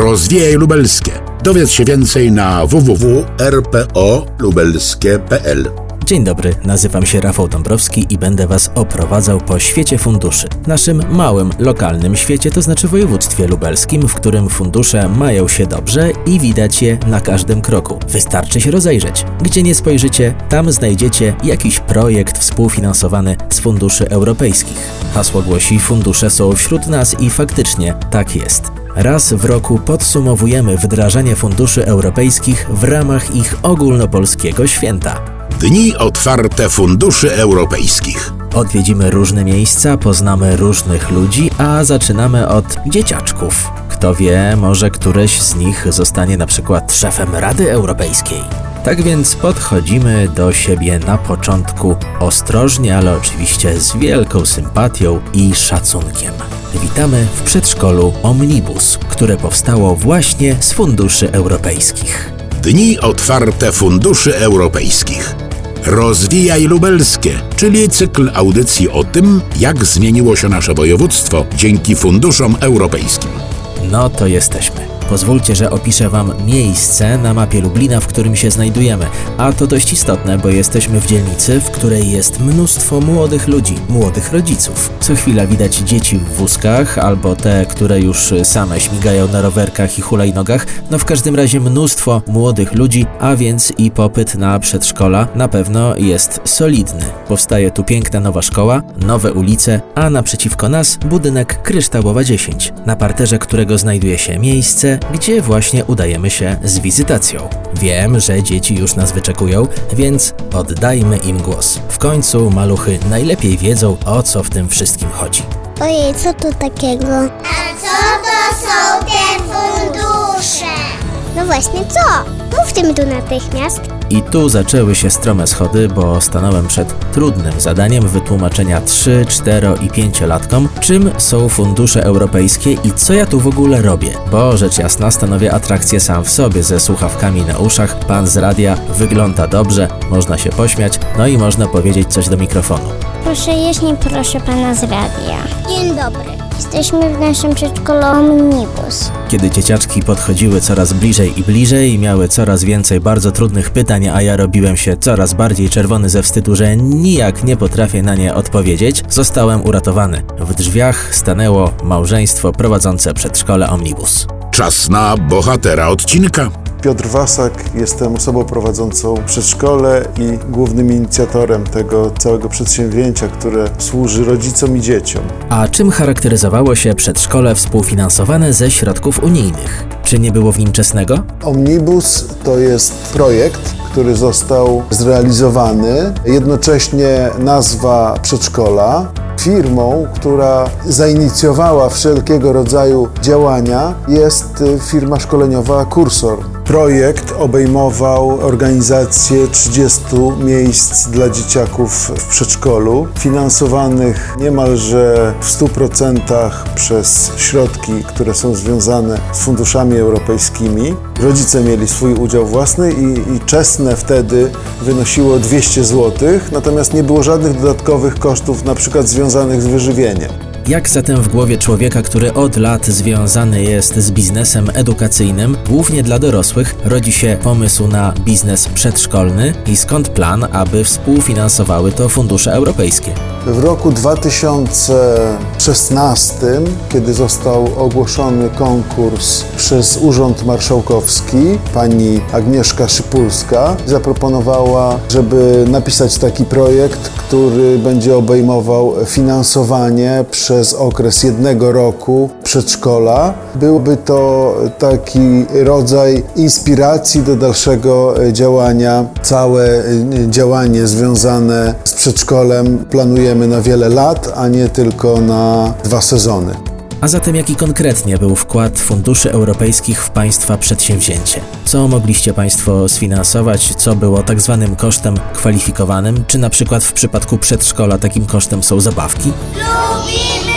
Rozwijaj Lubelskie. Dowiedz się więcej na www.rpolubelskie.pl. Dzień dobry, nazywam się Rafał Dąbrowski i będę Was oprowadzał po świecie funduszy. Naszym małym, lokalnym świecie, to znaczy województwie lubelskim, w którym fundusze mają się dobrze i widać je na każdym kroku. Wystarczy się rozejrzeć. Gdzie nie spojrzycie, tam znajdziecie jakiś projekt współfinansowany z funduszy europejskich. Hasło głosi: Fundusze są wśród nas i faktycznie tak jest. Raz w roku podsumowujemy wdrażanie funduszy europejskich w ramach ich ogólnopolskiego święta. Dni otwarte funduszy europejskich. Odwiedzimy różne miejsca, poznamy różnych ludzi, a zaczynamy od dzieciaczków. Kto wie, może któreś z nich zostanie na przykład szefem Rady Europejskiej. Tak więc podchodzimy do siebie na początku ostrożnie, ale oczywiście z wielką sympatią i szacunkiem. Witamy w przedszkolu Omnibus, które powstało właśnie z funduszy europejskich. Dni otwarte funduszy europejskich. Rozwijaj Lubelskie, czyli cykl audycji o tym, jak zmieniło się nasze województwo dzięki funduszom europejskim. No to jesteśmy. Pozwólcie, że opiszę Wam miejsce na mapie Lublina, w którym się znajdujemy. A to dość istotne, bo jesteśmy w dzielnicy, w której jest mnóstwo młodych ludzi, młodych rodziców. Co chwila widać dzieci w wózkach, albo te, które już same śmigają na rowerkach i hulajnogach. No w każdym razie mnóstwo młodych ludzi, a więc i popyt na przedszkola na pewno jest solidny. Powstaje tu piękna nowa szkoła, nowe ulice, a naprzeciwko nas budynek Kryształowa 10, na parterze którego znajduje się miejsce, gdzie właśnie udajemy się z wizytacją. Wiem, że dzieci już nas wyczekują, więc oddajmy im głos. W końcu maluchy najlepiej wiedzą, o co w tym wszystkim chodzi. Ojej, co to takiego? A co to są te fundusze? No właśnie, co? Mówcie mi tu natychmiast. I tu zaczęły się strome schody, bo stanąłem przed trudnym zadaniem wytłumaczenia 3, 4 i 5-latkom, czym są fundusze europejskie i co ja tu w ogóle robię. Bo rzecz jasna stanowię atrakcję sam w sobie ze słuchawkami na uszach, pan z radia wygląda dobrze, można się pośmiać, no i można powiedzieć coś do mikrofonu. Proszę jeść, nie proszę pana z radia. Dzień dobry. Jesteśmy w naszym przedszkolu Omnibus. Kiedy dzieciaczki podchodziły coraz bliżej i bliżej, miały coraz więcej bardzo trudnych pytań, a ja robiłem się coraz bardziej czerwony ze wstydu, że nijak nie potrafię na nie odpowiedzieć, zostałem uratowany. W drzwiach stanęło małżeństwo prowadzące przedszkole Omnibus. Czas na bohatera odcinka. Piotr Wasak, jestem osobą prowadzącą przedszkole i głównym inicjatorem tego całego przedsięwzięcia, które służy rodzicom i dzieciom. A czym charakteryzowało się przedszkole współfinansowane ze środków unijnych? Czy nie było w nim czesnego? Omnibus to jest projekt, który został zrealizowany. Jednocześnie nazwa przedszkola Firmą, która zainicjowała wszelkiego rodzaju działania, jest firma szkoleniowa Kursor. Projekt obejmował organizację 30 miejsc dla dzieciaków w przedszkolu, finansowanych niemalże w 100% przez środki, które są związane z funduszami europejskimi. Rodzice mieli swój udział własny i, i czesne wtedy wynosiło 200 zł, natomiast nie było żadnych dodatkowych kosztów, na przykład związanych z wyżywieniem. Jak zatem w głowie człowieka, który od lat związany jest z biznesem edukacyjnym, głównie dla dorosłych, rodzi się pomysł na biznes przedszkolny i skąd plan, aby współfinansowały to fundusze europejskie? W roku 2016, kiedy został ogłoszony konkurs przez Urząd Marszałkowski, pani Agnieszka Szypulska zaproponowała, żeby napisać taki projekt, który będzie obejmował finansowanie przez okres jednego roku przedszkola. Byłby to taki rodzaj inspiracji do dalszego działania. Całe działanie związane z przedszkolem planujemy na wiele lat, a nie tylko na dwa sezony. A zatem jaki konkretnie był wkład funduszy europejskich w Państwa przedsięwzięcie? Co mogliście Państwo sfinansować, co było tak zwanym kosztem kwalifikowanym? Czy na przykład w przypadku przedszkola takim kosztem są zabawki? Lubimy zabawki!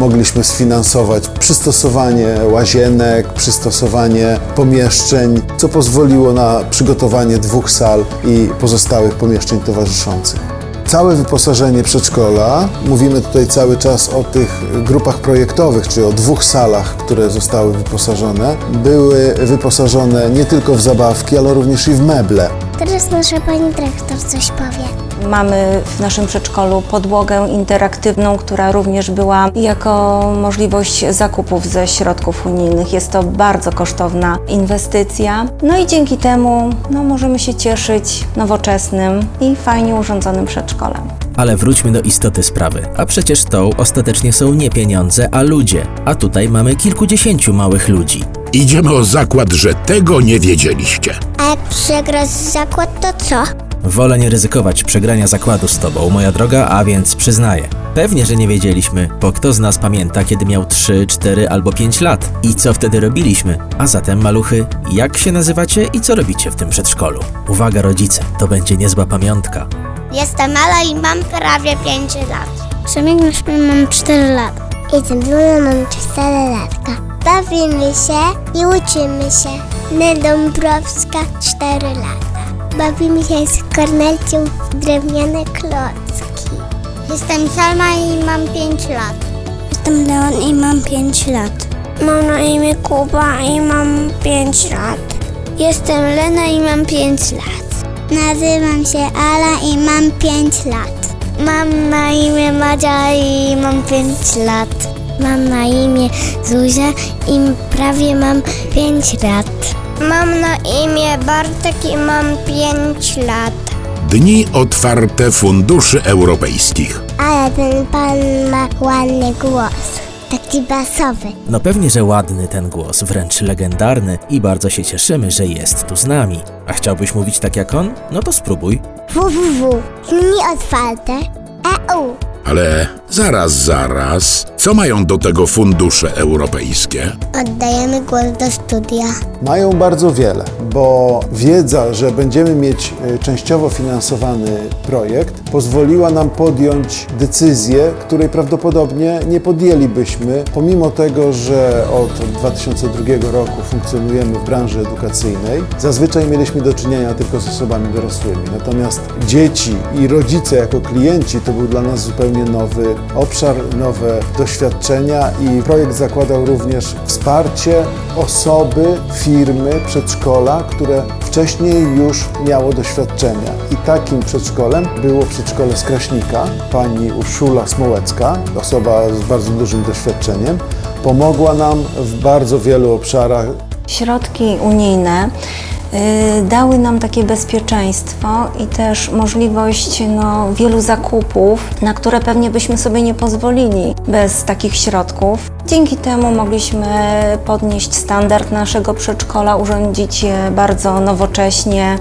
Mogliśmy sfinansować przystosowanie łazienek, przystosowanie pomieszczeń, co pozwoliło na przygotowanie dwóch sal i pozostałych pomieszczeń towarzyszących. całe wyposażenie przedszkola, mówimy tutaj cały czas o tych grupach projektowych, czyli o dwóch salach, które zostały wyposażone, były wyposażone nie tylko w zabawki, ale również i w meble. Teraz nasza pani dyrektor coś powie. Mamy w naszym przedszkolu podłogę interaktywną, która również była jako możliwość zakupów ze środków unijnych. Jest to bardzo kosztowna inwestycja. No i dzięki temu no, możemy się cieszyć nowoczesnym i fajnie urządzonym przedszkolem. Ale wróćmy do istoty sprawy. A przecież to ostatecznie są nie pieniądze, a ludzie. A tutaj mamy kilkudziesięciu małych ludzi. Idziemy o zakład, że tego nie wiedzieliście. A jak przegrasz zakład, to co? Wolę nie ryzykować przegrania zakładu z tobą, moja droga, a więc przyznaję. Pewnie, że nie wiedzieliśmy, bo kto z nas pamięta, kiedy miał 3, 4 albo 5 lat i co wtedy robiliśmy? A zatem, maluchy, jak się nazywacie i co robicie w tym przedszkolu? Uwaga, rodzice, to będzie niezła pamiątka. Jestem mala i mam prawie 5 lat. Przemek mam 4 lata. Jestem Bruna, mam 4 latka. Bawimy się i uczymy się. Nel Dąbrowska, 4 lata. Bawimy się z Kornelcią w drewniane klocki. Jestem Salma i mam 5 lat. Jestem Leon i mam 5 lat. Mam na imię Kuba i mam 5 lat. Jestem Lena i mam 5 lat. Nazywam się Ala i mam 5 lat. Mam na imię Madzia i mam 5 lat. Mam na imię Zuzia i prawie mam 5 lat. Mam na imię Bartek i mam 5 lat. Dni otwarte funduszy europejskich. Ale ten pan ma ładny głos. Taki basowy. No pewnie, że ładny ten głos, wręcz legendarny i bardzo się cieszymy, że jest tu z nami. A chciałbyś mówić tak jak on? No to spróbuj. www. Dni otwarte. EU. Ale zaraz, zaraz. Co mają do tego fundusze europejskie? Oddajemy głos do studia. Mają bardzo wiele, bo wiedza, że będziemy mieć e, częściowo finansowany projekt, pozwoliła nam podjąć decyzję, której prawdopodobnie nie podjęlibyśmy, pomimo tego, że od 2002 roku funkcjonujemy w branży edukacyjnej. Zazwyczaj mieliśmy do czynienia tylko z osobami dorosłymi, natomiast dzieci i rodzice jako klienci to był dla nas zupełnie nowy obszar, nowe doświadczenia i projekt zakładał również wsparcie osoby, firmy, przedszkola, które wcześniej już miało doświadczenia. I takim przedszkolem było przedszkole z Kraśnika. Pani Urszula Smołecka, osoba z bardzo dużym doświadczeniem, pomogła nam w bardzo wielu obszarach. Środki unijne dały nam takie bezpieczeństwo i też możliwość no, wielu zakupów, na które pewnie byśmy sobie nie pozwolili bez takich środków. Dzięki temu mogliśmy podnieść standard naszego przedszkola, urządzić je bardzo nowocześnie.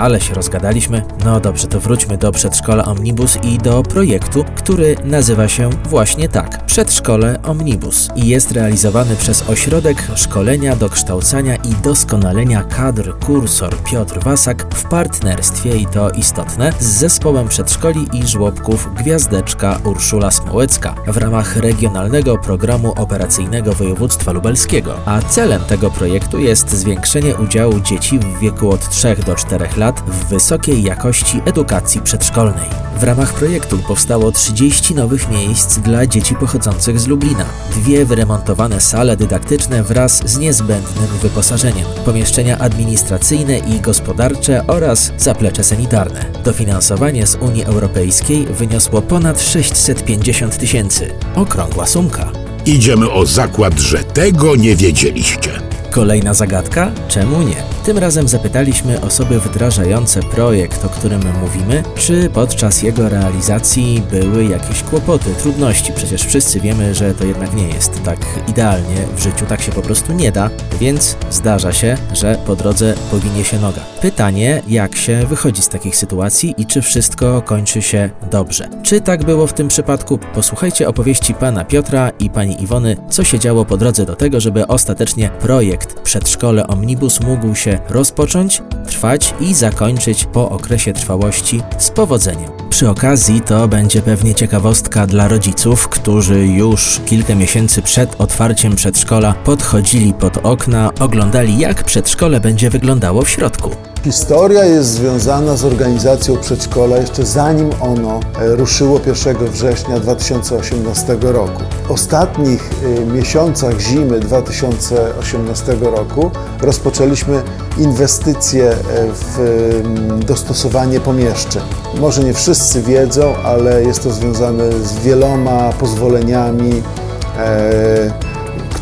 Ale się rozgadaliśmy. No dobrze, to wróćmy do przedszkola Omnibus i do projektu, który nazywa się właśnie tak Przedszkole Omnibus i jest realizowany przez Ośrodek Szkolenia, Dokształcania i Doskonalenia Kadr Kursor Piotr Wasak w partnerstwie i to istotne z zespołem przedszkoli i żłobków Gwiazdeczka Urszula Smołecka w ramach regionalnego programu operacyjnego województwa lubelskiego. A celem tego projektu jest zwiększenie udziału dzieci w wieku od 3 do 4 lat w wysokiej jakości edukacji przedszkolnej. W ramach projektu powstało 30 nowych miejsc dla dzieci pochodzących z Lublina, dwie wyremontowane sale dydaktyczne wraz z niezbędnym wyposażeniem, pomieszczenia administracyjne i gospodarcze oraz zaplecze sanitarne. Dofinansowanie z Unii Europejskiej wyniosło ponad 650 tysięcy. Okrągła sumka. Idziemy o zakład, że tego nie wiedzieliście. Kolejna zagadka? Czemu nie? Tym razem zapytaliśmy osoby wdrażające projekt, o którym mówimy, czy podczas jego realizacji były jakieś kłopoty, trudności. Przecież wszyscy wiemy, że to jednak nie jest tak idealnie w życiu, tak się po prostu nie da, więc zdarza się, że po drodze poginie się noga. Pytanie, jak się wychodzi z takich sytuacji i czy wszystko kończy się dobrze. Czy tak było w tym przypadku? Posłuchajcie opowieści pana Piotra i pani Iwony, co się działo po drodze do tego, żeby ostatecznie projekt Przedszkole Omnibus mógł się rozpocząć, trwać i zakończyć po okresie trwałości z powodzeniem. Przy okazji to będzie pewnie ciekawostka dla rodziców, którzy już kilka miesięcy przed otwarciem przedszkola podchodzili pod okna, oglądali jak przedszkole będzie wyglądało w środku. Historia jest związana z organizacją przedszkola jeszcze zanim ono e, ruszyło 1 września 2018 roku. W ostatnich e, miesiącach zimy 2018 roku rozpoczęliśmy inwestycje e, w mm, dostosowanie pomieszczeń. Może nie wszyscy wiedzą, ale jest to związane z wieloma pozwoleniami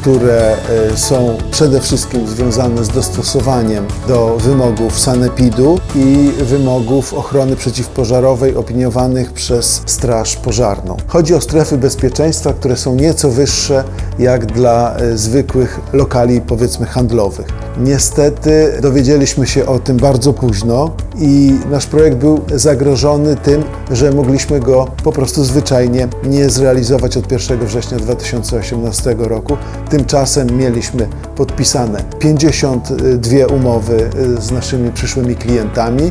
które e, są przede wszystkim związane z dostosowaniem do wymogów sanepidu i wymogów ochrony przeciwpożarowej opiniowanych przez Straż Pożarną. Chodzi o strefy bezpieczeństwa, które są nieco wyższe jak dla e, zwykłych lokali, powiedzmy, handlowych. Niestety dowiedzieliśmy się o tym bardzo późno i nasz projekt był zagrożony tym, że mogliśmy go po prostu zwyczajnie nie zrealizować od 1 września 2018 roku. Tymczasem mieliśmy podpisane 52 umowy y, z naszymi przyszłymi klientami,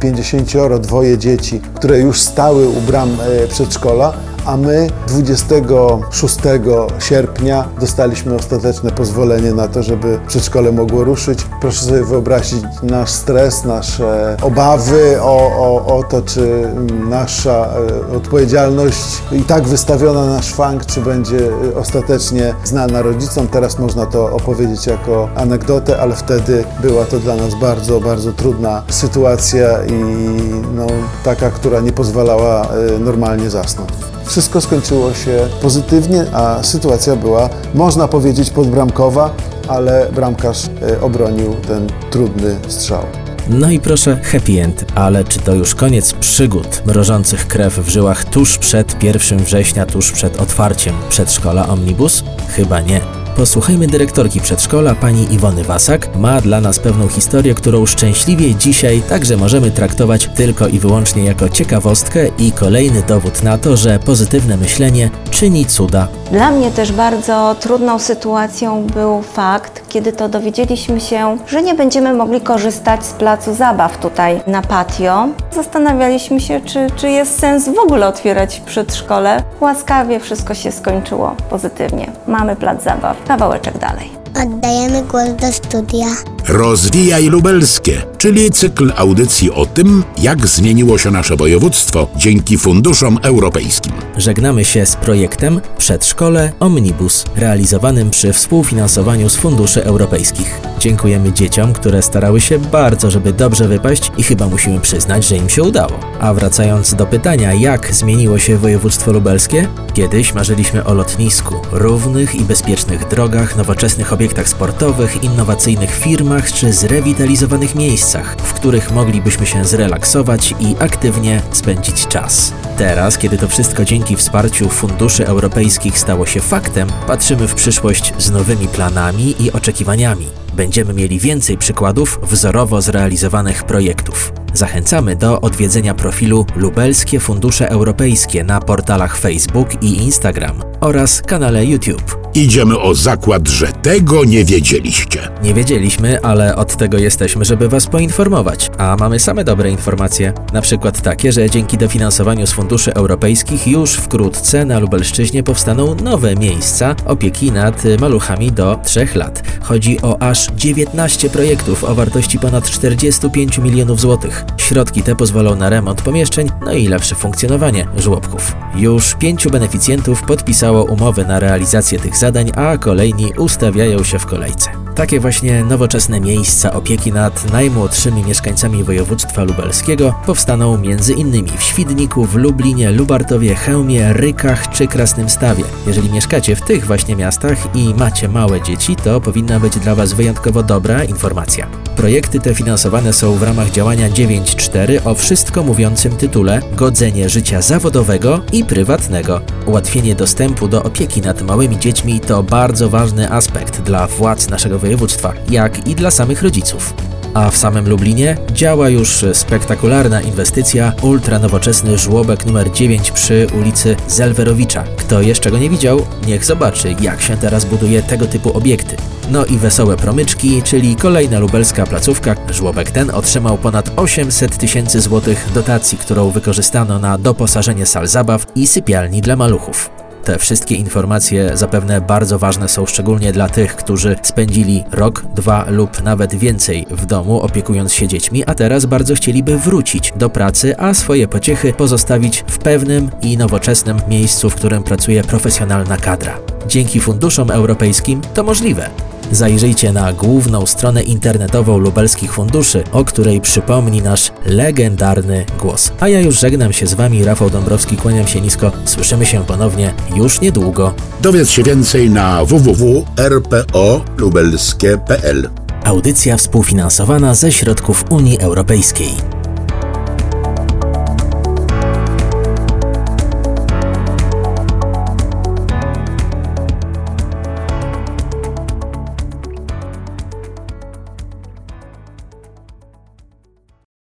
52 dzieci, które już stały u bram y, przedszkola, a my 26 sierpnia dostaliśmy ostateczne pozwolenie na to, żeby przedszkole mogło ruszyć. Proszę sobie wyobrazić nasz stres, nasze obawy o, o, o to, czy nasza e, odpowiedzialność i tak wystawiona na szwank, czy będzie ostatecznie znana rodzicom. Teraz można to opowiedzieć jako anegdotę, ale wtedy była to dla nas bardzo, bardzo trudna sytuacja i no, taka, która nie pozwalała e, normalnie zasnąć. Wszystko skończyło się pozytywnie, a sytuacja była, można powiedzieć, podbramkowa, ale bramkarz e, obronił ten trudny strzał. No i proszę, happy end, ale czy to już koniec przygód mrożących krew w żyłach tuż przed 1 września, tuż przed otwarciem przedszkola Omnibus? Chyba nie. Posłuchajmy dyrektorki przedszkola, pani Iwony Wasak. Ma dla nas pewną historię, którą szczęśliwie dzisiaj także możemy traktować tylko i wyłącznie jako ciekawostkę i kolejny dowód na to, że pozytywne myślenie czyni cuda. Dla mnie też bardzo trudną sytuacją był fakt, kiedy to dowiedzieliśmy się, że nie będziemy mogli korzystać z placu zabaw tutaj na patio. Zastanawialiśmy się, czy, czy jest sens w ogóle otwierać przedszkole. Łaskawie wszystko się skończyło pozytywnie. Mamy plac zabaw kawałeczek dalej. Oddajemy głos do studia. Rozwijaj Lubelskie, czyli cykl audycji o tym, jak zmieniło się nasze województwo dzięki funduszom europejskim. Żegnamy się z projektem Przedszkole Omnibus, realizowanym przy współfinansowaniu z funduszy europejskich. Dziękujemy dzieciom, które starały się bardzo, żeby dobrze wypaść i chyba musimy przyznać, że im się udało. A wracając do pytania, jak zmieniło się województwo lubelskie? Kiedyś marzyliśmy o lotnisku, równych i bezpiecznych drogach, nowoczesnych obiektach sportowych, innowacyjnych firmach, czy zrewitalizowanych miejscach, w których moglibyśmy się zrelaksować i aktywnie spędzić czas. Teraz, kiedy to wszystko dzięki wsparciu funduszy europejskich stało się faktem, patrzymy w przyszłość z nowymi planami i oczekiwaniami. Będziemy mieli więcej przykładów wzorowo zrealizowanych projektów. Zachęcamy do odwiedzenia profilu Lubelskie Fundusze Europejskie na portalach Facebook i Instagram oraz kanale YouTube. Idziemy o zakład, że tego nie wiedzieliście. Nie wiedzieliśmy, ale od tego jesteśmy, żeby Was poinformować. A mamy same dobre informacje. Na przykład takie, że dzięki dofinansowaniu z funduszy europejskich już wkrótce na Lubelszczyźnie powstaną nowe miejsca opieki nad maluchami do 3 lat. Chodzi o aż 19 projektów o wartości ponad 45 milionów złotych. Środki te pozwolą na remont pomieszczeń, no i lepsze funkcjonowanie żłobków. Już pięciu beneficjentów podpisało umowy na realizację tych zadań, a kolejni ustawiają się w kolejce. Takie właśnie nowoczesne miejsca opieki nad najmłodszymi mieszkańcami województwa lubelskiego powstaną innymi w Świdniku, w Lublinie, Lubartowie, Chełmie, Rykach czy Krasnym Stawie. Jeżeli mieszkacie w tych właśnie miastach i macie małe dzieci, to powinna być dla Was wyjątkowo dobra informacja. Projekty te finansowane są w ramach działania 9.4 o wszystko mówiącym tytule Godzenie życia zawodowego i prywatnego. Ułatwienie dostępu do opieki nad małymi dziećmi to bardzo ważny aspekt dla władz naszego województwa, jak i dla samych rodziców. A w samym Lublinie działa już spektakularna inwestycja ultranowoczesny żłobek numer 9 przy ulicy Zelwerowicza. Kto jeszcze go nie widział, niech zobaczy, jak się teraz buduje tego typu obiekty. No i wesołe promyczki, czyli kolejna lubelska placówka. Żłobek ten otrzymał ponad 800 tysięcy złotych dotacji, którą wykorzystano na doposażenie sal zabaw i sypialni dla maluchów. Te wszystkie informacje zapewne bardzo ważne są szczególnie dla tych, którzy spędzili rok, dwa lub nawet więcej w domu opiekując się dziećmi, a teraz bardzo chcieliby wrócić do pracy, a swoje pociechy pozostawić w pewnym i nowoczesnym miejscu, w którym pracuje profesjonalna kadra. Dzięki funduszom europejskim to możliwe. Zajrzyjcie na główną stronę internetową lubelskich funduszy, o której przypomni nasz legendarny głos. A ja już żegnam się z Wami, Rafał Dąbrowski, kłaniam się nisko. Słyszymy się ponownie już niedługo. Dowiedz się więcej na www.rpolubelskie.pl Audycja współfinansowana ze środków Unii Europejskiej.